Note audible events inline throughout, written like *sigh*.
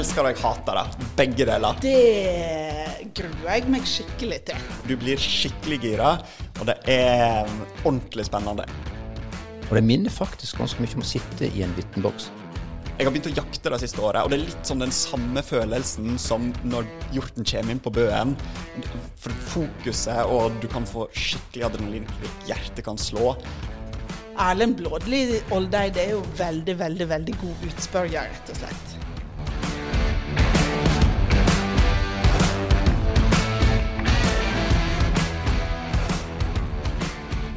elsker og jeg hater det. Begge deler. Det gruer jeg meg skikkelig til. Du blir skikkelig gira, og det er ordentlig spennende. Og det minner faktisk ganske mye om å sitte i en liten. Jeg har begynt å jakte det siste året, og det er litt sånn den samme følelsen som når hjorten kommer inn på bøen. For fokuset, og du kan få skikkelig adrenalin. Hjertet kan slå. Erlend Blådli Oldeid er jo veldig, veldig veldig god utspørrer, rett og slett.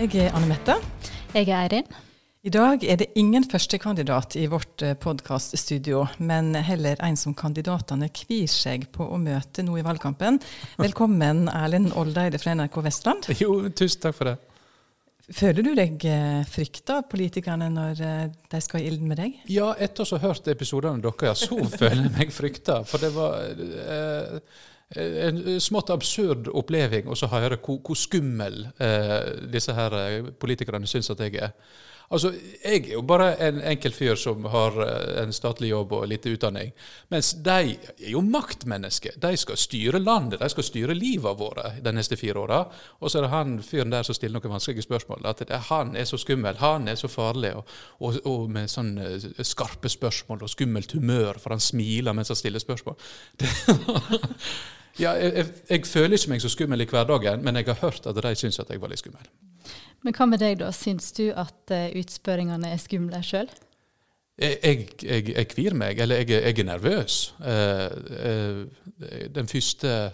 Jeg er Anne Mette. Jeg er Eirin. I dag er det ingen førstekandidat i vårt podkaststudio, men heller en som kandidatene kvir seg på å møte nå i valgkampen. Velkommen, Erlend Oldeide fra NRK Vestland. Jo, tusen takk for det. Føler du deg frykta av politikerne når de skal i ilden med deg? Ja, etter å ha hørt episodene deres, så *laughs* føler jeg meg frykta. For det var eh, en smått absurd oppleving å høre hvor, hvor skummel eh, disse her politikerne syns at jeg er. Altså, Jeg er jo bare en enkel fyr som har en statlig jobb og lite utdanning. Mens de er jo maktmennesker. De skal styre landet, de skal styre livet våre de neste fire åra. Og så er det han fyren der som stiller noen vanskelige spørsmål. At det, han er så skummel, han er så farlig. Og, og, og med sånne skarpe spørsmål og skummelt humør, for han smiler mens han stiller spørsmål. Det, *laughs* ja, jeg, jeg, føler ikke meg så skummel i hverdagen, men jeg har hørt at de syns at jeg var litt skummel. Men hva med deg, da? Syns du at uh, utspørringene er skumle sjøl? Jeg, jeg, jeg, jeg kvir meg, eller jeg er nervøs. Uh, uh, den første,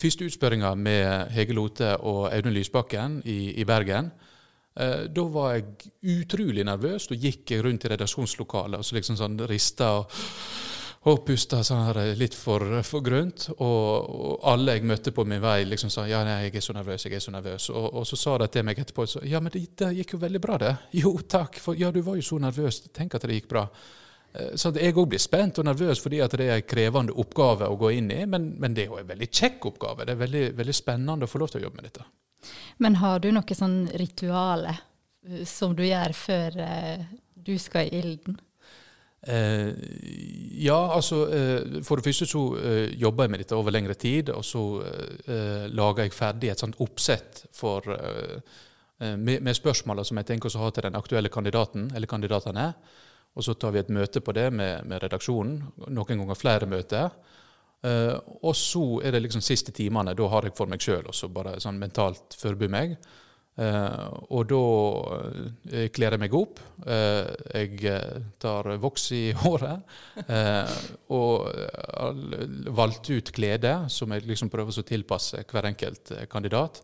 første utspørringa med Hege Lote og Audun Lysbakken i, i Bergen, da var jeg utrolig nervøs. Da gikk jeg rundt i redaksjonslokalet og så liksom sånn rista og og pusta sånn her litt for, for grunt. Og, og, alle jeg møtte på min vei, liksom sa ja, nei, jeg er så nervøs, jeg er så nervøs. Og, og så sa de til meg etterpå så, ja, men det, det, gikk jo veldig bra, det. *laughs* Jo, takk, for ja, du var jo så nervøs. Tenk at det gikk bra. Så jeg òg blir spent og nervøs fordi det er en krevende oppgave å gå inn i. Men, men det er jo en veldig kjekk oppgave. Det er veldig, veldig spennende å få lov til å jobbe med dette. Men har du noe sånn rituale som du gjør før du skal i ilden? Eh, ja, altså eh, For det første så eh, jobber jeg med dette over lengre tid. Og så lager jeg ferdig et sånt oppsett for, med, med spørsmåla som jeg tenker å ha til den aktuelle kandidaten eller kandidatene. Og så tar vi et møte på det med, med redaksjonen. Noen ganger flere møter. og så er det liksom siste timene. Da har jeg for meg sjøl også bare sånn mentalt forby meg. Uh, og da uh, kler jeg meg opp. Uh, jeg tar voks i *laughs* håret. og valgte ut klede som jeg liksom prøver å tilpasse hver enkelt kandidat.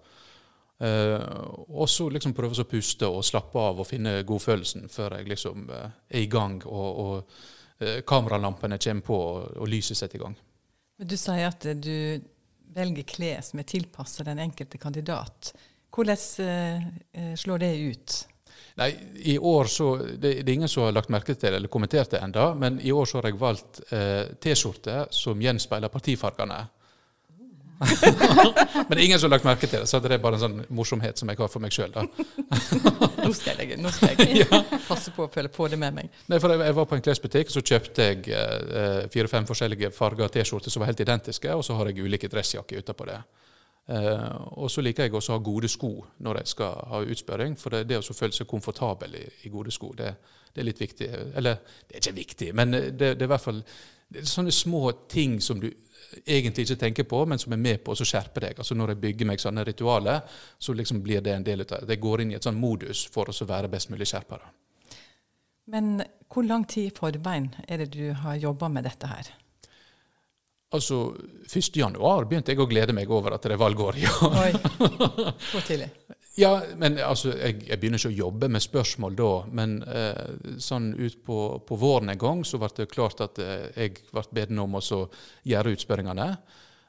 og så liksom prøver å puste og slappe av og finne godfølelsen før jeg liksom er i gang og, og kameralampene kommer på og lyset setter i gang. Men Du sier at du velger klær som er tilpassa den enkelte kandidat. Hvordan eh, slår det ut? Nei, i år så, det, det, er ingen som har lagt merke til eller kommentert det enda, men i år så har jeg valgt eh, T-skjorte som gjenspeiler partifargene. *laughs* men det er ingen som har lagt merke til det, så det er bare en sånn morsomhet som jeg har for meg sjøl. nå skal jeg, nå skal jeg *laughs* ja. passe på å følge på det med meg. Nei, for jeg, jeg var på en klesbutikk, så kjøpte jeg eh, fire-fem forskjellige farger T-skjorter som var helt identiske, og så har jeg ulike dressjakker utapå det. Uh, og så liker jeg også å ha gode sko når jeg skal ha utspørring. For det, det å føle seg komfortabel i, i gode sko, det, det, er litt viktig. Eller det er ikke viktig, men det, det er i hvert fall sånne små ting som du egentlig ikke tenker på, men som er med på å skjerpe deg. Altså Når jeg bygger meg sånne ritualer, så liksom blir det en del av det. Jeg går inn i et sånn modus for å være best mulig skjerpa. Men hvor lang tid i forveien er det du har jobba med dette her? Altså, 1. januar begynte jeg å glede meg over at det er valgår i år. Oi, *laughs* så tidlig. Ja, men altså, jeg, jeg, begynner ikke å jobbe med spørsmål da. Men eh, sånn ut på, på, våren en gang så ble det klart at eh, jeg ble bedt om å gjøre utspørringene.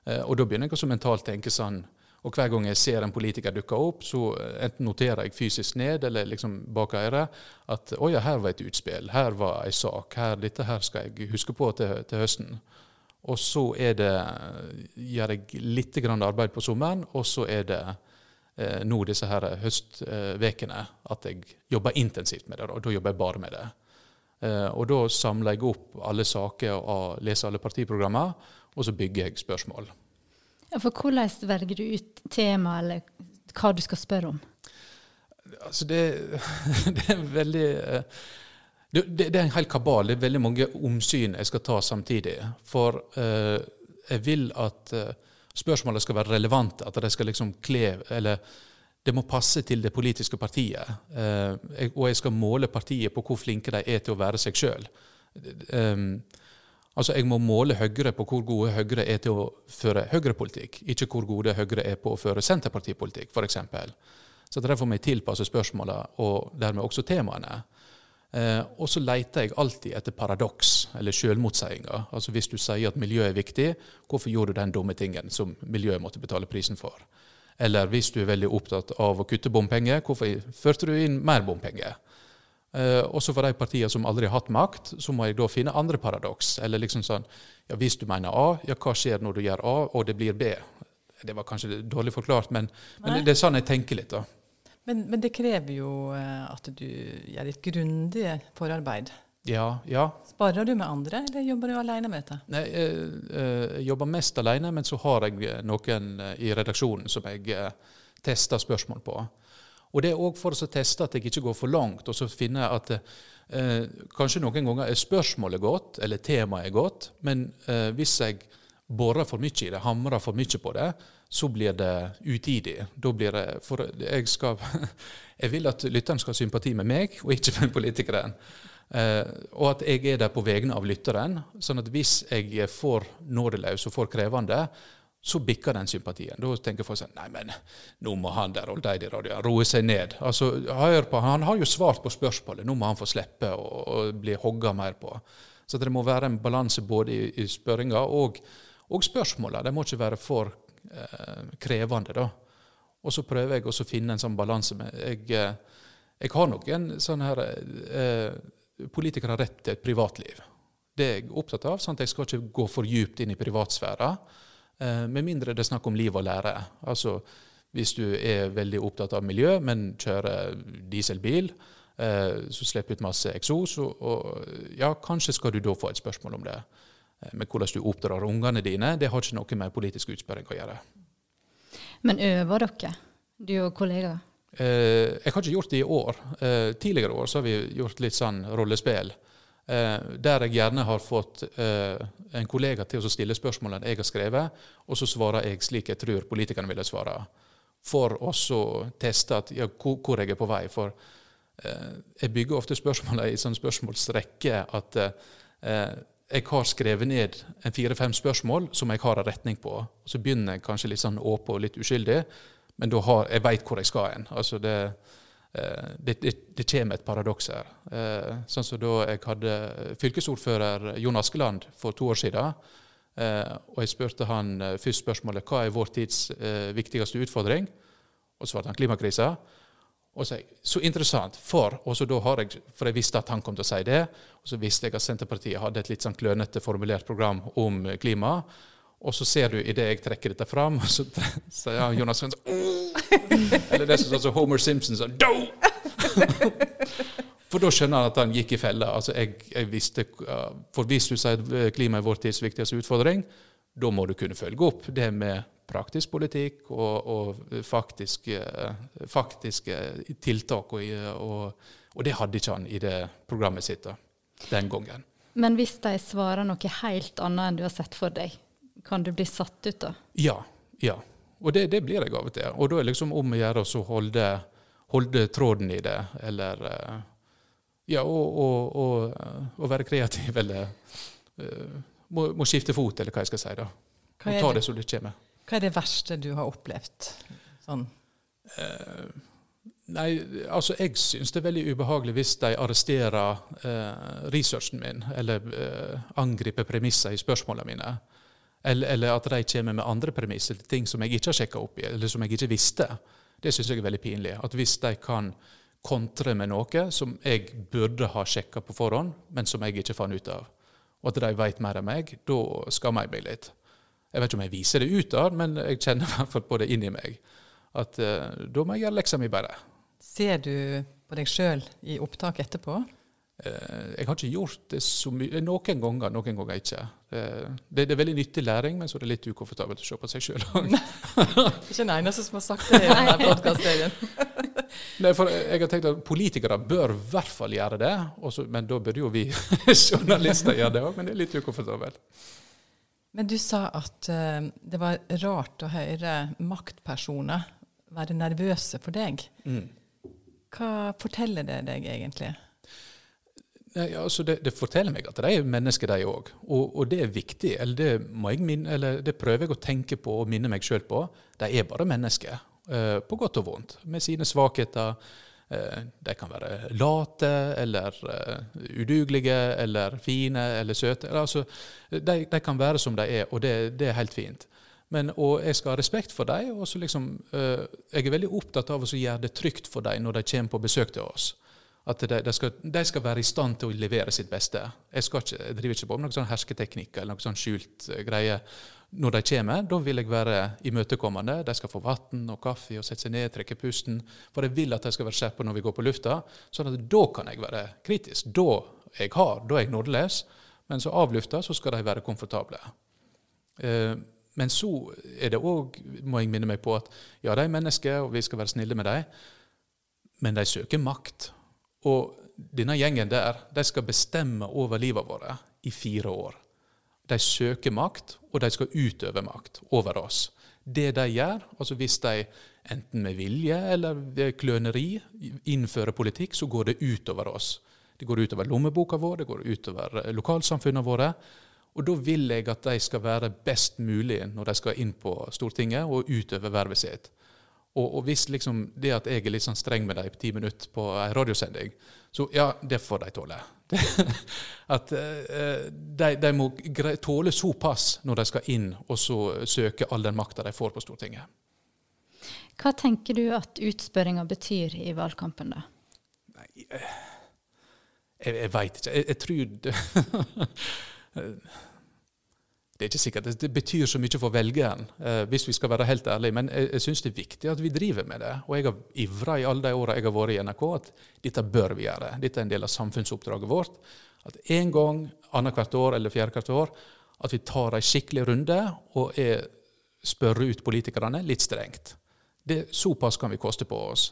Eh, og da begynner jeg også mentalt tenke sånn og hver gang jeg ser en politiker dukke opp, så enten noterer jeg fysisk ned eller liksom bak øret at å ja, her var et utspill, her var ei sak, her, dette her skal jeg huske på til, til høsten. Og så er det, gjør jeg litt arbeid på sommeren, og så er det eh, nå disse her høstvekene at jeg jobber intensivt med det. Og da jobber jeg bare med det. Eh, og da samler jeg opp alle saker og leser alle partiprogrammer, og så bygger jeg spørsmål. Ja, for hvordan velger du ut tema, eller hva du skal spørre om? Altså det, *laughs* det er veldig eh, det, det, er en hel kabal. Det er veldig mange omsyn jeg skal ta samtidig. For eh, jeg vil at eh, spørsmålet skal være relevante, at det skal liksom kle Eller det må passe til det politiske partiet. Eh, jeg, og jeg skal måle partiet på hvor flinke de er til å være seg sjøl. Um, altså jeg må måle Høyre på hvor gode Høyre er til å føre Høyre-politikk, ikke hvor gode Høyre er på å føre Senterpartipolitikk, f.eks. Så derfor må jeg tilpasse spørsmålene, og dermed også temaene. Eh, og så leter jeg alltid etter paradoks, eller selvmotsigelser. Altså hvis du sier at miljøet er viktig, hvorfor gjorde du den dumme tingen som miljøet måtte betale prisen for? Eller hvis du er veldig opptatt av å kutte bompenger, hvorfor førte du inn mer bompenger? Eh, også for de partiene som aldri har hatt makt, så må jeg da finne andre paradoks. Eller liksom sånn ja, Hvis du mener A, ja, hva skjer når du gjør A, og det blir B? Det var kanskje dårlig forklart, men, men det er sånn jeg tenker litt. da. Men, men, det krever jo eh, at du gjør et grundig forarbeid. Ja, ja. Sparer du med andre, eller jobber du alene med dette? Nei, jeg, eh, jeg jobber mest alene, men så har jeg noen eh, i redaksjonen som jeg tester spørsmål på. Og det er òg for å teste at jeg ikke går for langt, og så finner jeg at eh, kanskje noen ganger er spørsmålet godt, eller temaet er godt, men eh, hvis jeg borer for mye i det, hamrer for mye på det, så blir det utidig. Da blir det, for jeg, skal, *laughs* jeg vil at lytteren skal ha sympati med meg, og ikke med politikeren. Eh, og at jeg er der på vegne av lytteren. sånn at hvis jeg får nådeløs og for krevende, så bikker den sympatien. Da tenker folk sånn Nei, men nå må han der og de radioen roe seg ned. Altså, hør på, Han har jo svart på spørsmålet, nå må han få slippe å og bli hogga mer på. Så det må være en balanse både i, i spørringa og, og spørsmåla. De må ikke være for krevende. da. Og så prøver jeg å finne en sånn balanse med jeg, eh, jeg har nok en sånn her eh, Politikere rett til et privatliv. Det er jeg opptatt av. sånn at Jeg skal ikke gå for djupt inn i privatsfæra, eh, med mindre det er snakk om liv og lære. Altså, Hvis du er veldig opptatt av miljø, men kjører dieselbil, eh, så slipper ut masse eksos, og, og ja, kanskje skal du da få et spørsmål om det. Eh, med hvordan du oppdrar ungene dine, det har ikke noe med politisk utspørring å gjøre. Men øver dere, du og kollegaer? Eh, jeg har ikke gjort det i år. Eh, tidligere år så har vi gjort litt sånn rollespill. Eh, der jeg gjerne har fått eh, en kollega til å stille spørsmålene jeg har skrevet, og så svarer jeg slik jeg tror politikerne ville svare. For også å teste at, ja, hvor, hvor, jeg er på vei. For eh, jeg bygger ofte spørsmålene i sånn spørsmålsrekke at jeg har skrevet ned en fire-fem spørsmål som jeg har en retning på. Så begynner jeg kanskje litt sånn åpen og litt uskyldig, men da har, jeg veit hvor jeg skal hen. Altså det, eh, det, det, det, kommer et paradoks her. Eh, sånn som da jeg hadde fylkesordfører Jon Askeland for to år siden. Eh, og jeg spurte han først spørsmålet hva er vår tids viktigste utfordring. Og svarte han klimakrisa. Og så, så interessant, for og så da har jeg, for jeg visste at han kom til å si det. Og så visste jeg at Senterpartiet hadde et litt sånn klønete formulert program om klima. Og så ser du idet jeg trekker dette fram, og *laughs* så sier ja, Jonas sånn Eller det som sånn som Homer Simpson sånn Do! For da skjønner han at han gikk i fella. Altså, jeg, jeg visste, For hvis du sier at klima er vår tids viktigste utfordring, da må du kunne følge opp det med praktisk politikk og, og faktiske, faktiske, tiltak. Og, og, og, det hadde ikke han i det programmet sitt da, den gangen. Men hvis de svarer noe helt annet enn du har sett for deg, kan du bli satt ut da? Ja. ja. Og det, det blir jeg av og til. Og da er det liksom om å gjøre å holde, holde, tråden i det, eller eh, Ja, og, være kreativ, eller uh, må, må, skifte fot, eller hva jeg skal si. da. Og ta det som det. Hva er det verste du har opplevd? Sånn. Eh, nei, altså jeg syns det er veldig ubehagelig hvis de arresterer eh, researchen min, eller eh, angriper premisser i spørsmålene mine. Eller, eller, at de kommer med andre premisser, ting som jeg ikke har sjekka opp i, eller som jeg ikke visste. Det syns jeg er veldig pinlig. At hvis de kan kontre med noe som jeg burde ha sjekka på forhånd, men som jeg ikke fant ut av, og at de vet mer enn meg, da skammer jeg meg litt. Jeg vet ikke om jeg viser det utad, men jeg kjenner i hvert fall på det inni meg. At uh, da må jeg gjøre leksa mi bedre. Ser du på deg sjøl i opptak etterpå? eh, jeg har ikke gjort det så mye. Noen ganger, noen ganger ikke. Eh, det, det er veldig nyttig læring, men så er det litt ukomfortabelt å se på seg sjøl òg. *laughs* Ikke den eneste som har sagt det i denne podkastserien. *laughs* Nei, for jeg har tenkt at Politikere bør i hvert fall gjøre det, også, men da burde jo vi *laughs* journalister gjøre det òg. Men det er litt ukomfortabelt. Men du sa at uh, det var rart å høre maktpersoner være nervøse for deg. Mm. Hva forteller det deg egentlig? Ja, altså det, det forteller meg at de er mennesker, de òg. Og, og det er viktig. Eller det, minne, eller det prøver jeg å tenke på og minne meg sjøl på. De er bare mennesker, uh, på godt og vondt, med sine svakheter. Eh, de kan være late eller eh, udugelige eller fine eller søte. Altså, de, de kan være som de er, og det, det er helt fint. Men, og jeg skal ha respekt for dem. Liksom, eh, jeg er veldig opptatt av å gjøre det trygt for dem når de kommer på besøk til oss. At de, de, skal, de, skal, være i stand til å levere sitt beste. Jeg, ikke, jeg driver ikke på med noen sånn hersketeknikker eller noen sånn skjult uh, greie. Når de kommer, da vil jeg være imøtekommende. De skal få vann og kaffe og sette seg ned, trekke pusten. For jeg vil at de skal være skjerpa når vi går på lufta. sånn at da kan jeg være kritisk. Da jeg hard, da er jeg nådeløs. Men så av lufta så skal de være komfortable. Uh, men så er det òg, må jeg minne meg på, at ja, de er mennesker, og vi skal være snille med dem. Men de søker makt. Og denne gjengen der, de skal bestemme over livet vårt i fire år. De søker makt, og de skal utøve makt over oss. Det de gjør, altså hvis de enten med vilje eller ved kløneri innfører politikk, så går det utover oss. Det går utover lommeboka vår, det går utover lokalsamfunnene våre. Og da vil jeg at de skal være best mulig når de skal inn på Stortinget og utøve vervet sitt. Og, og, hvis liksom det at jeg er litt sånn streng med dem på ti minutter på ei radiosending, så ja, det får de tåle. *laughs* at uh, de, de, må tåle såpass når de skal inn og så søke all den makta de får på Stortinget. Hva tenker du at utspørringa betyr i valgkampen, da? Nei, jeg, jeg veit ikke. Jeg, jeg tror *laughs* det er ikke sikkert det betyr så mye for velgeren, eh, hvis vi skal være helt ærlige. Men jeg, jeg syns det er viktig at vi driver med det. Og jeg har ivra i alle de åra jeg har vært i NRK, at dette bør vi gjøre. Dette er en del av samfunnsoppdraget vårt. At en gang annethvert år eller fjerdehvert år at vi tar en skikkelig runde og er, spør ut politikerne litt strengt. Det, såpass kan vi koste på oss.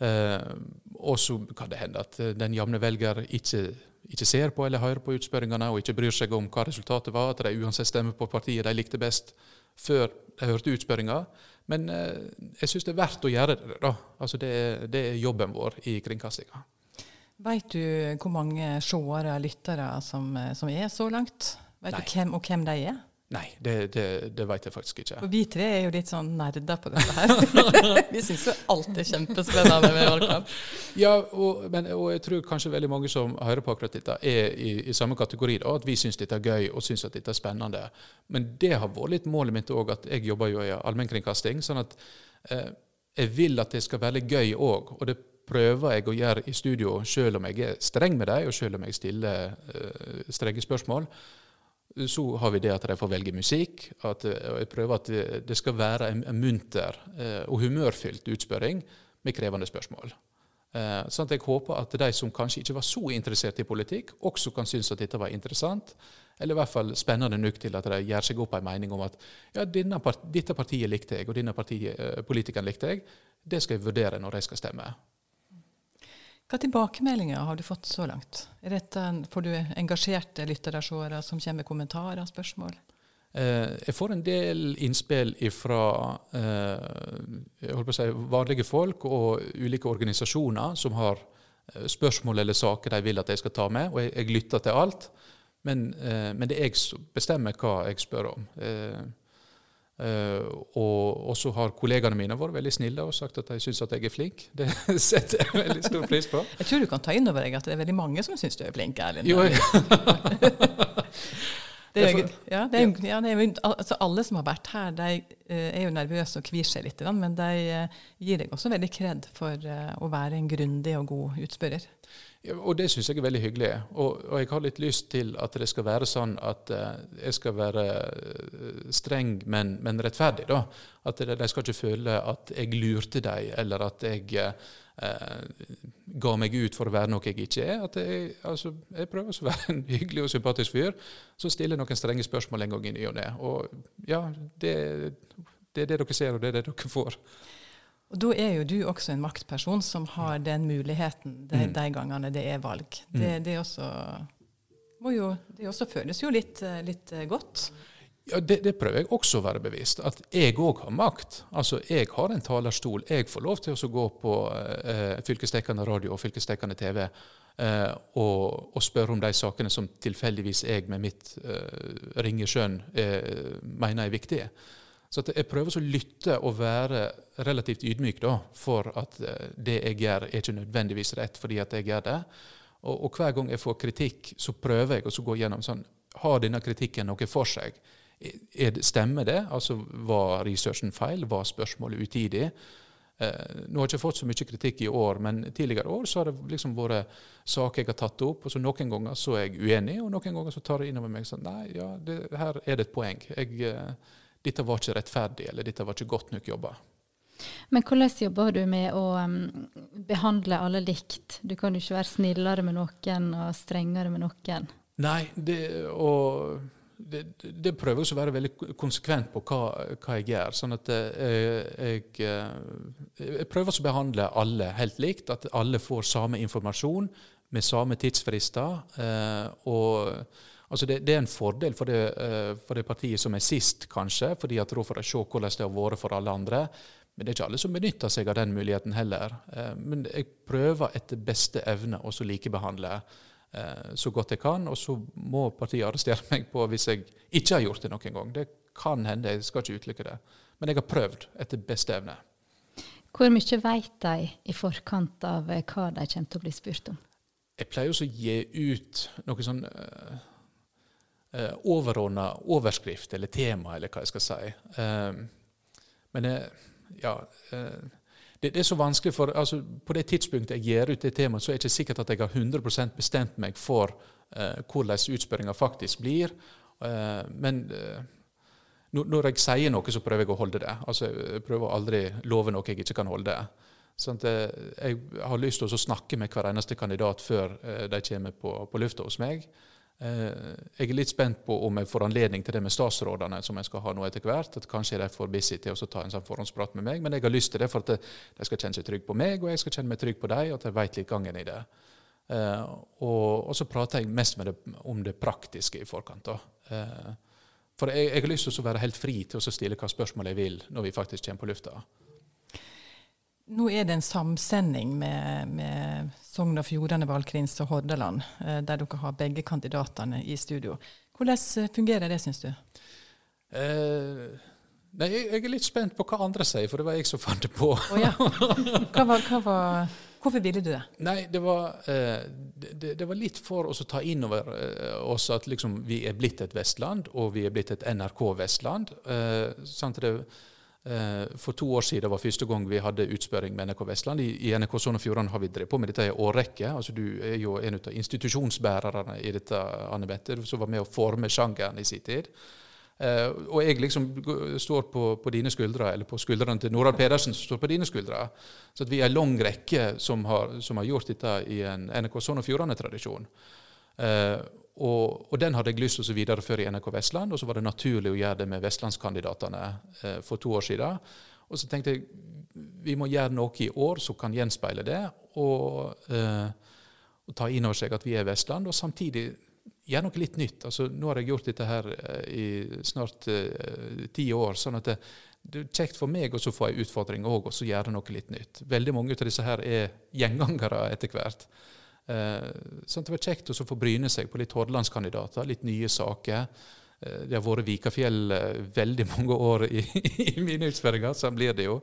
Eh, og så kan det hende at den jevne velger ikke ikke ser på eller hører på utspørringene og ikke bryr seg om hva resultatet var, at de uansett stemmer på partiet de likte best før de hørte utspørringa. Men eh, jeg syns det er verdt å gjøre det. da. Altså det, det er jobben vår i kringkastinga. Vet du hvor mange seere og lyttere som, eh, som, er så langt? Vet du hvem og hvem de er? Nei, det, det, det vet jeg faktisk ikke. For Vi tre er jo litt sånn nerder på dette her. *laughs* vi syns jo alt er kjempespennende med valgkamp. Ja, og, men, og, jeg tror kanskje veldig mange som hører på akkurat dette, er i, i samme kategori. Da, at vi syns dette er gøy og syns at dette er spennende. Men det har vært litt målet mitt òg, at jeg jobber jo i allmennkringkasting. sånn at eh, jeg vil at det skal være gøy òg. Og det prøver jeg å gjøre i studio, selv om jeg er streng med dem, og selv om jeg stiller eh, strenge spørsmål så har vi det at de får velge musikk. at og Jeg prøver at det skal være en, munter eh, og humørfylt utspørring med krevende spørsmål. Eh, sånn at Jeg håper at de som kanskje ikke var så interessert i politikk, også kan synes at dette var interessant, eller i hvert fall spennende nok til at de gjør seg opp en mening om at ja, part, dette partiet likte jeg, og denne partiet, politikeren likte jeg. Det skal jeg vurdere når jeg skal stemme. Hva tilbakemeldinger har du fått så langt? Dette, får du engasjerte lyttere som kommer med kommentarer og spørsmål? Eh, jeg får en del innspill fra eh, si, vanlige folk og ulike organisasjoner som har eh, spørsmål eller saker de vil at jeg skal ta med, og jeg, jeg lytter til alt. Men, eh, men, det er jeg som bestemmer hva jeg spør om. Eh, og så har kollegaene mine vært veldig snille og sagt at de syns at jeg er flink. *laughs* Det setter jeg veldig stor pris på. Jeg tror du kan ta inn over deg at det er veldig mange som syns du er flink, Erlend. Jo, *laughs* det er, ja, det er, ja, det er, altså alle som har vært her, de eh, er jo nervøse og kvir seg litt, men de eh, gir deg også veldig kred for eh, å være en grundig og god utspørrer. Og det syns jeg er veldig hyggelig. Og, og, jeg har litt lyst til at det skal være sånn at uh, jeg skal være streng, men, men rettferdig. da. At de, skal ikke føle at jeg lurte dem, eller at jeg uh, ga meg ut for å være noe jeg ikke er. At jeg, altså, jeg prøver å være en hyggelig og sympatisk fyr Så stiller noen strenge spørsmål en gang i ny og ne. Og ja, det, det er det dere ser, og det er det dere får. Og Da er jo du også en maktperson som har den muligheten de, mm. de gangene det er valg. Det, mm. det, også, jo, det også føles jo litt, litt godt. Ja, det, det, prøver jeg også å være bevisst. At jeg òg har makt. Altså, Jeg har en talerstol. Jeg får lov til å gå på eh, fylkesdekkende radio og fylkesdekkende TV eh, og, og, spørre om de sakene som tilfeldigvis jeg med mitt eh, ringe skjønn eh, mener er viktige. Så jeg prøver å lytte og være relativt ydmyk da, for at eh, det jeg gjør, er ikke nødvendigvis rett fordi at jeg gjør det. Og, og hver gang jeg får kritikk, så prøver jeg å gå gjennom sånn Har denne kritikken noe for seg? Det, stemmer det? Altså, Var researchen feil? Var spørsmålet utidig? Eh, nå har jeg ikke fått så mye kritikk i år, men tidligere år så har det liksom vært saker jeg har tatt opp. og så Noen ganger så er jeg uenig, og noen ganger så tar jeg innover meg sånn Nei, ja, det, her er det et poeng. Jeg, eh, dette var ikke rettferdig, eller dette var ikke godt nok jobba. Men hvordan jobber du med å um, behandle alle likt? Du kan jo ikke være snillere med noen og strengere med noen. Nei, det, og det, det prøver jeg å være veldig konsekvent på hva, hva jeg gjør. Sånn at eh, jeg, jeg, jeg prøver å behandle alle helt likt. At alle får samme informasjon med samme tidsfrister. Eh, og Altså det, det, er en fordel for det, uh, for det, partiet som er sist, kanskje, fordi at da får de se hvordan det har vært for alle andre. Men det er ikke alle som benytter seg av den muligheten heller. Uh, men jeg prøver etter beste evne å likebehandle uh, så godt jeg kan. Og så må partiet arrestere meg på hvis jeg ikke har gjort det noen gang. Det kan hende, jeg skal ikke utelukke det. Men jeg har prøvd etter beste evne. Hvor mye vet de i forkant av hva de kommer til å bli spurt om? Jeg pleier også å gi ut noe sånn eh, overordna overskrift eller tema, eller hva jeg skal si. Eh, men eh, ja eh, det, det, er så vanskelig, for altså, på det tidspunktet jeg gir ut det temaet, så er det ikke sikkert at jeg har 100% bestemt meg for eh, hvordan utspørringa faktisk blir. Eh, men når jeg sier noe, så prøver jeg å holde det. Altså, jeg prøver å aldri love noe jeg ikke kan holde. Sånn jeg har lyst til å snakke med hver eneste kandidat før de kommer på, på lufta hos meg. Eh, jeg er litt spent på om jeg får anledning til det med statsrådene, som jeg skal ha nå etter hvert. at Kanskje er de for busy til å ta en sånn forhåndsprat med meg, men jeg har lyst til det for at de skal kjenne seg trygge på meg, og jeg skal kjenne meg trygg på dem, at de vet litt gangen i det. Uh, og, så prater jeg mest det, om det praktiske i forkant. da. for jeg, jeg, har lyst til å være helt fri til å stille hva spørsmål jeg vil når vi faktisk kommer på lufta. Nå er det en samsending med, med Sogn og Fjordane valgkrins og Hordaland, eh, der dere har begge kandidatene i studio. Hvordan eh, fungerer det, syns du? Eh, nei, jeg, er litt spent på hva andre sier, for det var jeg som fant det på. Oh, ja. hva var, hva var, hvorfor ville du det? Nei, det var, eh, det, det var litt for oss å ta inn over eh, oss at liksom, vi er blitt et Vestland, og vi er blitt et NRK Vestland. Eh, Eh, for to år siden var første gang vi hadde utspørring med NRK Vestland. I, NRK Sogn og Fjordane har vi drevet på med dette i årrekke. Altså, du er jo en av institusjonsbærerne i dette, Anne Bette, som var med å forme sjangeren i sin tid. Uh, og jeg liksom står på, på, dine skuldre, eller på skuldrene til Norald Pedersen, som står på dine skuldre. Så vi er en lang rekke som har, som har gjort dette i en NRK Sogn og Fjordane-tradisjon. Uh, og, og, den hadde jeg lyst til å videreføre i NRK Vestland, og så var det naturlig å gjøre det med vestlandskandidatene eh, for to år siden. Og så tenkte jeg vi må gjøre noe i år som kan gjenspeile det, og, eh, og ta inn over seg at vi er Vestland, og samtidig gjøre noe litt nytt. Altså, nå har jeg gjort dette her eh, i snart eh, ti år. sånn at det, det, er kjekt for meg å få en utfordring òg, og så gjøre noe litt nytt. Veldig mange av disse her er gjengangere etter hvert. Eh, sånn det var kjekt å få bryne seg på litt hordalandskandidater, litt nye saker. Eh, det har vært Vikafjell eh, veldig mange år i, *laughs* i mine utspørringer, sånn blir det jo.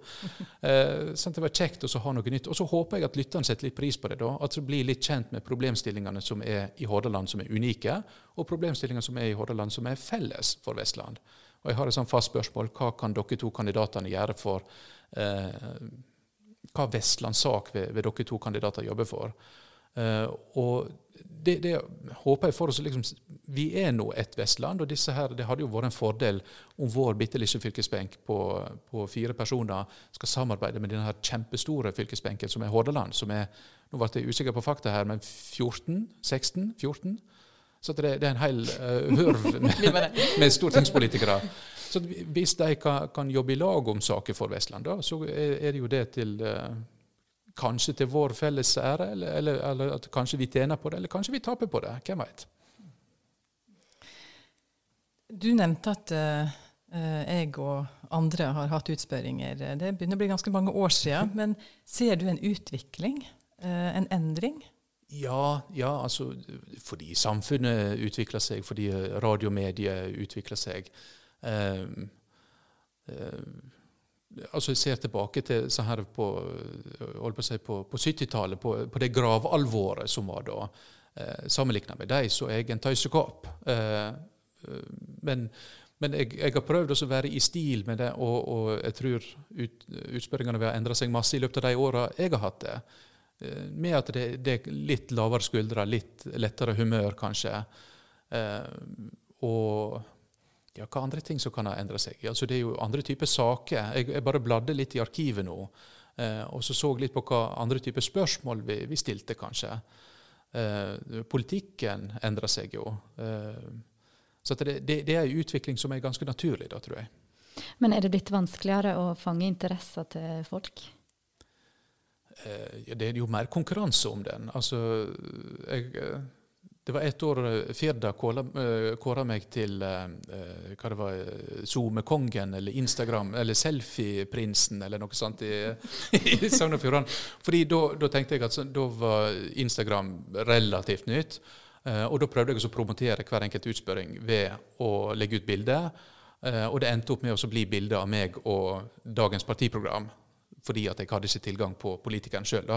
Sånn det var kjekt å ha noe nytt. Og så håper jeg at lytterne setter litt pris på det. da, At de blir litt kjent med problemstillingene som er i Hordaland som er unike, og problemstillingene som er i Hordaland som er felles for Vestland. Og jeg har et sånn fast spørsmål. Hva kan dere to kandidatene gjøre for eh, Hva Vestlandssak vil, vil dere to kandidater jobbe for? Eh, og det, det, håper jeg for oss liksom, Vi er nå et Vestland, og disse her, det hadde jo vært en fordel om vår bitte lille fylkesbenk på, på, fire personer skal samarbeide med denne her kjempestore fylkesbenken som er Hordaland. som er, Nå ble jeg usikker på fakta her, men 14? 16? 14? Så det, det, er en hel uh, hørv *laughs* med, med stortingspolitikere. Så hvis de kan, kan, jobbe i lag om saker for Vestland, da, så er, er, det jo det til uh, Kanskje til vår felles ære, eller, eller, eller, at kanskje vi tjener på det, eller kanskje vi taper på det. Hvem veit? Du nevnte at uh, jeg og andre har hatt utspørringer. Det begynner å bli ganske mange år siden. *laughs* Men ser du en utvikling, uh, en endring? Ja, ja, altså fordi samfunnet utvikler seg, fordi radiomediet utvikler seg. Uh, altså Jeg ser tilbake til så her på, si, på, på 70-tallet, på, på, det gravalvoret som var da. Eh, Sammenligna med dem så er jeg en tøysekopp. Eh, men, men jeg, jeg, har prøvd å være i stil med det, og, og jeg tror ut, utspørringene vil ha endra seg masse i løpet av de åra jeg har hatt det. Eh, med at det, det, er litt lavere skuldre, litt lettere humør, kanskje. Eh, og ja, hva andre ting som kan ha endra seg? Altså, det er jo andre typer saker. Jeg, jeg bare bladde litt i arkivet nå, eh, og så så litt på hva andre typer spørsmål vi, vi stilte, kanskje. Eh, politikken endrer seg jo. Eh, så det, det, det, er en utvikling som er ganske naturlig, da, tror jeg. Men er det blitt vanskeligere å fange interesser til folk? Eh, det er jo mer konkurranse om den. Altså, jeg eh, det var ett år eh, Firda eh, kåra meg til uh, hva det var, SoMe-kongen eller Instagram eller Selfie-prinsen eller noe sånt i, *laughs* i Sogn og Fjordane. Fordi da tenkte jeg at da var Instagram relativt nytt. Og da prøvde jeg å promotere hver enkelt utspørring ved å legge ut bilder. Og det endte opp med å bli bilde av meg og dagens partiprogram. Fordi at jeg hadde ikke tilgang på politikeren sjøl.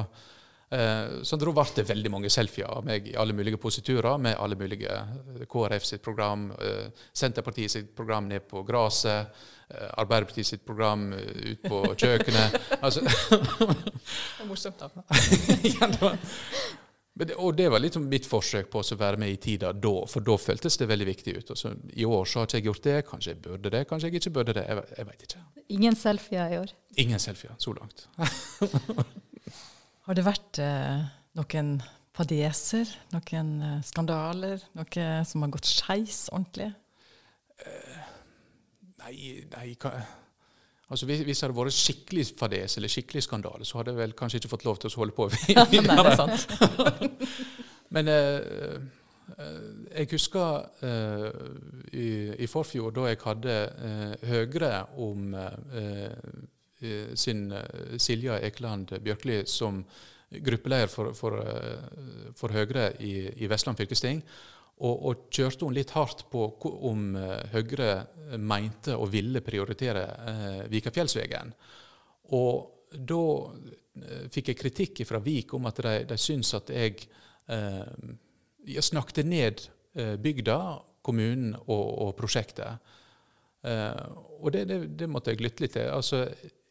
Eh, så da ble det veldig mange selfier av meg i alle mulige positurer med alle mulige eh, KrF sitt program, eh, Senterpartiet sitt program ned på gresset, Arbeiderpartiet sitt program ut på kjøkkenet. *laughs* altså, det var morsomt, da. *laughs* ja, det var, det, og det var litt liksom mitt forsøk på å være med i tida da, for da føltes det veldig viktig ut. Så, I år så har ikke jeg gjort det. Kanskje jeg burde det, kanskje jeg ikke burde det. Jeg, jeg veit ikke. Ingen selfier i år? Ingen selfier så langt. *laughs* Har det vært eh, noen fadeser, noen eh, skandaler, noe som har gått skeis ordentlig? Eh, nei, nei altså hvis, hvis, det hadde vært skikkelig fadese eller skikkelig skandale, så hadde jeg vel kanskje ikke fått lov til å holde på. *laughs* *laughs* nei, det er sant. *laughs* Men uh, jeg husker uh, i, i, forfjor, da jeg hadde Høyre om Eh, sin eh, Silja Ekeland Bjørkli som gruppeleder for, for, eh, for Høyre i, i, Vestland fylkesting. Og, og, kjørte hun litt hardt på om Høyre mente og ville prioritere eh, Vikafjellsvegen. Og da fikk jeg kritikk fra Vik om at de, de syns at jeg, eh, jeg snakket ned eh, bygda, kommunen og, og prosjektet. Eh, og det, det, det, måtte jeg lytte litt til. Altså,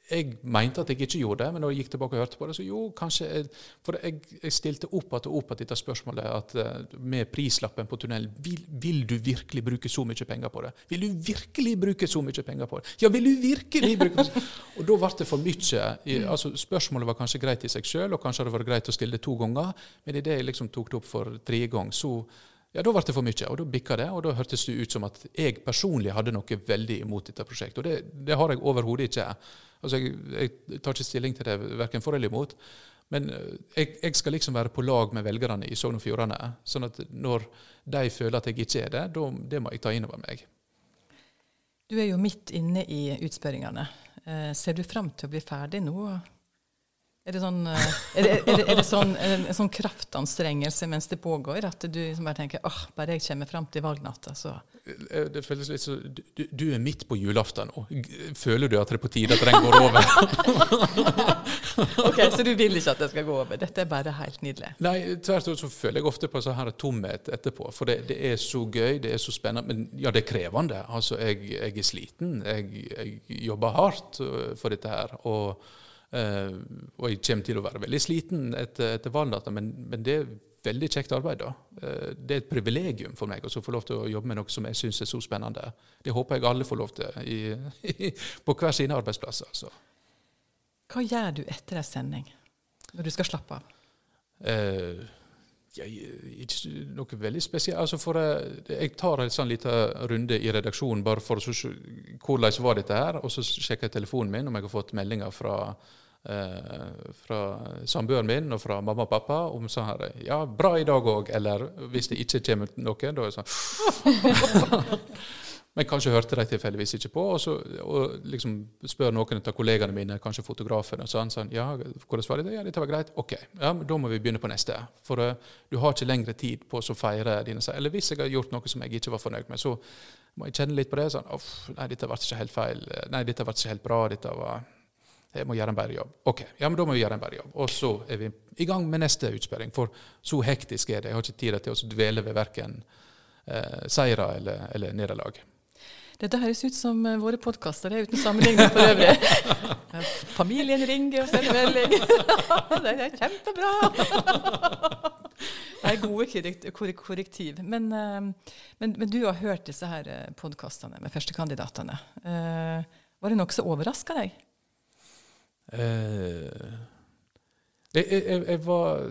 jeg mente at jeg ikke gjorde det, men når jeg gikk tilbake og hørte på det, så jo, kanskje jeg, For jeg, jeg stilte opp og opp dette spørsmålet at uh, med prislappen på tunnelen vil, vil, du virkelig bruke så mye penger på det? Vil du virkelig bruke så mye penger på det? Ja, vil du virkelig bruke *laughs* Og da ble det for mye. Altså, spørsmålet var kanskje greit i seg sjøl, og kanskje hadde det vært greit å stille det to ganger, men idet jeg liksom tok det opp for tredje gang, så ja, da ble det for mye, og da bikka det. Og da hørtes det ut som at jeg personlig hadde noe veldig imot dette prosjektet. Og det, det har jeg overhodet ikke. Altså, jeg, jeg, tar ikke stilling til det verken for eller imot. Men eh, jeg, jeg, skal liksom være på lag med velgerne i Sogn og Fjordane. Sånn at når de føler at jeg ikke er det, da, det må jeg ta inn over meg. Du er jo midt inne i utspørringene. Eh, ser du fram til å bli ferdig nå? Er det, sånn, eh, er, det, er, det, er det, sånn, en sånn kraftanstrengelse mens det pågår, at du liksom bare tenker åh, bare jeg kommer fram til valgnatta, så eh, Det føles litt som du, du, er midt på julaften nå. Føler du at det er på tide at den går over? *laughs* ok, Så du vil ikke at det skal gå over? Dette er bare helt nydelig? Nei, tvert imot så føler jeg ofte på sånn her tomhet etterpå. For det, det, er så gøy, det er så spennende. Men ja, det er krevende. Altså, jeg, jeg er sliten. Jeg, jeg jobber hardt øh, for dette her. Og, eh, og jeg kommer til å være veldig sliten etter, etter valgdata, men, men det er veldig kjekt arbeid. da. Eh, Det er et privilegium for meg å få lov til å jobbe med noe som jeg syns er så spennende. Det håper jeg alle får lov til *laughs* i, på hver sine arbeidsplasser. Altså. Hva gjør du etter en sending, når du skal slappe av? Eh, jeg, ikke noe veldig spesielt. Altså for, jeg, jeg tar en sånn liten runde i redaksjonen bare for å se hvordan var dette her, og så sjekker jeg telefonen min om jeg har fått meldinger fra eh, fra samboeren min og fra mamma og pappa om sånn her Ja, bra i dag òg. Eller hvis det ikke kommer noe, da er det sånn *laughs* *laughs* Men kanskje hørte de tilfeldigvis ikke på, og, så, og liksom spør noen av kollegaene mine, kanskje fotografen, og sånn, sånn Ja, hvordan var det? Ja, dette var greit. Ok, ja, men da må vi begynne på neste. For uh, du har ikke lengre tid på å feire dine seier. Eller hvis jeg har gjort noe som jeg ikke var fornøyd med, så må jeg kjenne litt på det. sånn, Uff, nei, dette ble ikke helt feil. Nei, dette ble ikke helt bra. Dette var jeg må gjøre en bedre jobb. Ok, ja, men da må vi gjøre en bedre jobb. Og så er vi i gang med neste utspørring, for så hektisk er det. Jeg har ikke tid til å dvele ved verken eh, seire eller, eller nederlag. Dette høres ut som eh, våre podkaster, uten sammenligning for øvrig. *laughs* Familien ringer og sender melding. *laughs* det er kjempebra! Det er gode korrektiv. Men, eh, men, men du har hørt disse her podkastene med førstekandidatene. Eh, Var det noe som overraska deg? Eh, jeg, jeg, jeg var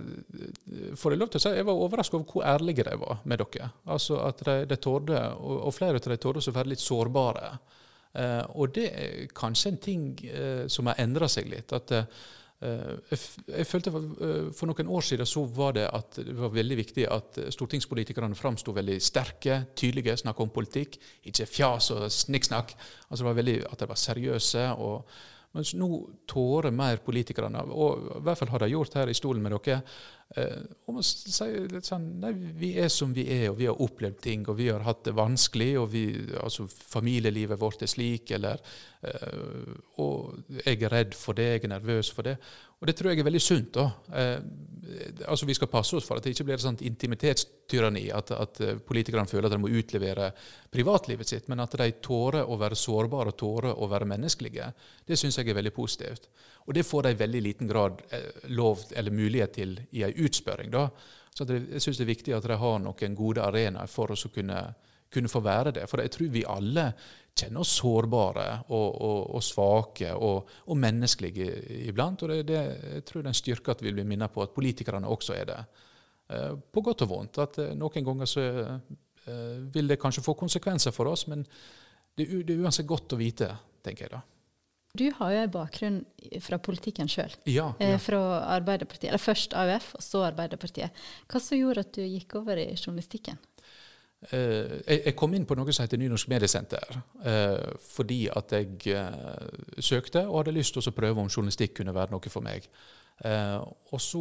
Får jeg lov til å si jeg var overraska over hvor ærlige de var med dere. Altså at de, de tårde, og, og flere av de torde å være litt sårbare. Eh, og det er kanskje en ting eh, som har endra seg litt. at eh, jeg, jeg følte eh, for noen år siden så var det at det var veldig viktig at stortingspolitikerne framsto veldig sterke, tydelige, snakka om politikk. Ikke fjas og snikksnakk. Altså det var veldig, at de var seriøse. og mens nå tårer mer politikerne, og i hvert fall har de gjort her i stolen med dere, eh, om å si litt sånn Nei, vi er som vi er, og vi har opplevd ting, og vi har hatt det vanskelig, og vi, altså familielivet vårt er slik, eller eh, Og jeg er redd for det, jeg er nervøs for det. Og det tror jeg er veldig sunt. da. Eh, altså Vi skal passe oss for at det ikke blir et sånt intimitetstyranni, at, at politikerne føler at de må utlevere privatlivet sitt, men at de tårer å være sårbare og tårer å være menneskelige. Det syns jeg er veldig positivt. Og det får de i veldig liten grad lov eller mulighet til i ei utspørring. da. Så det, jeg syns det er viktig at de har noen gode arenaer for oss å kunne, kunne få være det. For jeg tror vi alle kjenner oss sårbare og, og, og svake og, og, menneskelige iblant. Og det, det, jeg tror det er en styrke at vi blir minnet på at politikerne også er det. Eh, på godt og vondt. At eh, noen ganger så eh, vil det kanskje få konsekvenser for oss, men det, det er uansett godt å vite, tenker jeg da. Du har jo en bakgrunn fra politikken sjøl. Ja, ja. Fra Arbeiderpartiet. Eller først AUF, og så Arbeiderpartiet. Hva som gjorde at du gikk over i journalistikken? Uh, jeg, jeg, kom inn på noe som heter Nynorsk mediesenter, uh, fordi at jeg uh, søkte og hadde lyst til å prøve om journalistikk kunne være noe for meg. og, så,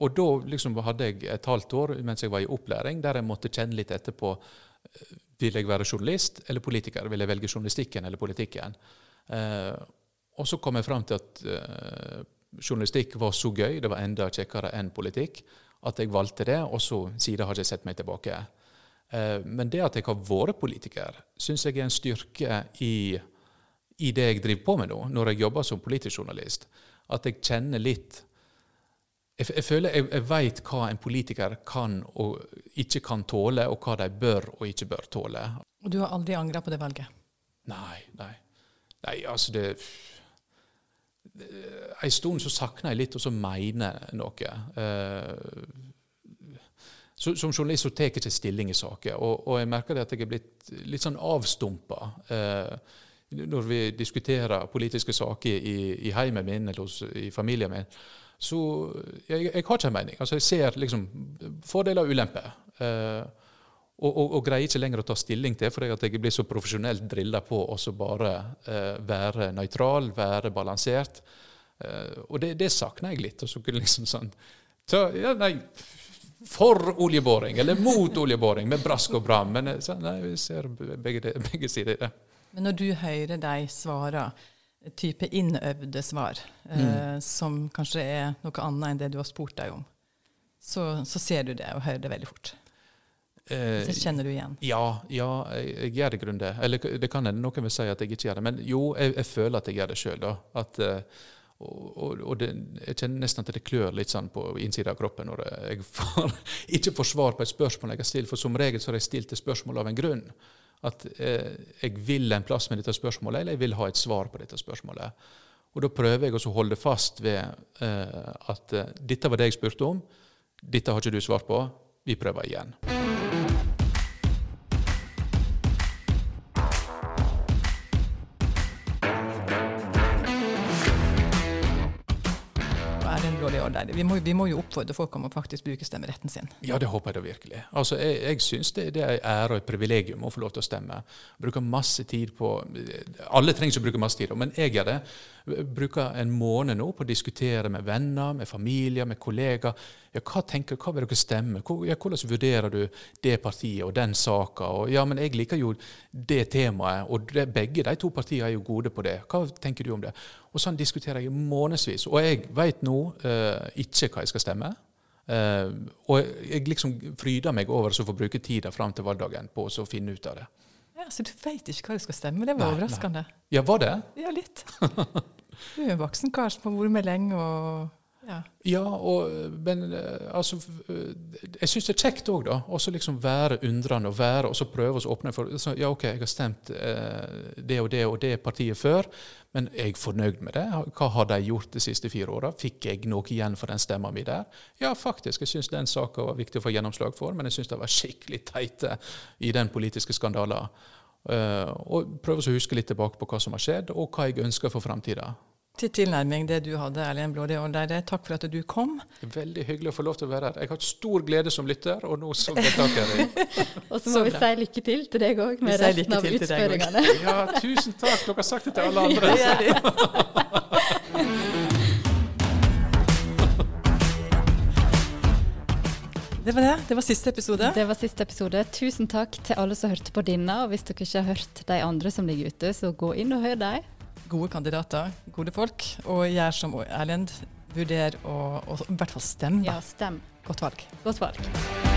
og da liksom hadde jeg et halvt år mens jeg var i opplæring, der jeg måtte kjenne litt etterpå vil jeg være journalist eller politiker. Vil jeg velge journalistikken eller politikken? Og så kom jeg fram til at journalistikk var så gøy, det var enda kjekkere enn politikk, at jeg valgte det, og så siden har jeg sett meg tilbake. Eh, men det at jeg har vært politiker, syns jeg er en styrke i, i, det jeg driver på med nå, når jeg jobber som politisk journalist. At jeg kjenner litt Jeg, jeg føler jeg, jeg veit hva en politiker kan og ikke kan tåle, og hva de bør og ikke bør tåle. Og du har aldri angra på det valget? Nei, nei. Nei, altså det En stund så sakner jeg litt å mene noe. Uh, så, som journalist så tar jeg ikke stilling i saker, og, og, jeg merker det at jeg er blitt litt sånn avstumpa. Eh, når vi diskuterer politiske saker i, i heimen min eller hos, i familien min, så jeg, jeg har ikke en mening. Altså Jeg ser liksom fordeler og ulemper. Eh, og, og, og, greier ikke lenger å ta stilling til, for jeg blir så profesjonelt drilla på å bare eh, være nøytral, være balansert. Eh, og det, det savner jeg litt. og så kunne liksom sånn så, ja, nei, for oljeboring, eller mot oljeboring, med brask og bram. Men eh, så, nei, vi ser begge, begge sider i det. Men når du hører de svare, type innøvde svar, eh, som kanskje er noe annet enn det du har spurt deg om, så, så ser du det og hører det veldig fort. Eh, Så kjenner du igjen. Ja, ja, jeg, gjør i grunnen det. Eller det kan hende noen vil si at jeg ikke gjør det. Men jo, jeg, jeg føler at jeg gjør det sjøl. Og, og, og det, jeg kjenner nesten at det klør litt sånn på innsida av kroppen når jeg får, *laughs* ikke får svar på et spørsmål jeg har stilt. For som regel så har jeg stilt et spørsmål av en grunn. At eh, jeg vil en plass med dette spørsmålet, eller jeg vil ha et svar på dette spørsmålet. Og da prøver jeg å holde fast ved eh, at eh, dette var det jeg spurte om. Dette har ikke du svart på. Vi prøver igjen. Vi, må- vi må jo oppfordre folk om å faktisk bruke stemmeretten sin. Ja, det håper jeg da virkelig. Altså, Jeg, jeg syns det, det er en ære og et privilegium å få lov til å stemme. Bruker masse tid på Alle trenger ikke å bruke masse tid, men jeg gjør det. Bruker en måned nå på å diskutere med venner, med familier, med kollegaer. Ja, hva tenker hva vil dere stemme? Hvordan vurderer du det partiet og den saka? Ja, men jeg liker jo det temaet, og det, begge de to partiene er jo gode på det. Hva tenker du om det? Og sånn diskuterer jeg månedsvis. Og jeg vet nå eh, ikke hva jeg skal stemme. Eh, og jeg, liksom fryder meg over å få bruke tida fram til valgdagen på å finne ut av det. Ja, Så du veit ikke hva du skal stemme? Det var Nei, overraskende. Ja, var det? Ja, litt. Du er en voksen kar som har vært med lenge og ja. Og, men eh, altså eh, Jeg syns det er kjekt òg, da. Og liksom være undrende og være, og så prøve å åpne for så, Ja, OK, jeg har stemt eh, det og det og det partiet før, men er jeg fornøyd med det? Hva har de gjort de siste fire åra? Fikk jeg noe igjen for den stemma mi der? Ja, faktisk. Jeg syns den saka var viktig å få gjennomslag for, men jeg syns de var skikkelig teite i den politiske skandalen. Uh, og prøve å huske litt tilbake på hva som har skjedd, og hva jeg ønsker for framtida. Til tilnærming det du hadde, Erlend Blåli Åldeide. Takk for at du kom. Veldig hyggelig å få lov til å være her. Jeg har hatt stor glede som lytter, og nå som deltaker. *laughs* Og så Så må vi si lykke til til deg òg, med Vi resten av til til deg også. utspørringene. *laughs* Ja, tusen takk. Dere har sagt det til alle andre. *laughs* Det var det. Det var siste episode. Det var siste episode. Tusen takk til alle som hørte på denne. Og hvis dere ikke har hørt de andre som ligger ute, så gå inn og hør dem. Gode kandidater, gode folk. Og gjør som Erlend. Vurder å og i hvert fall stemme. Ja, stem. Godt valg. Godt valg.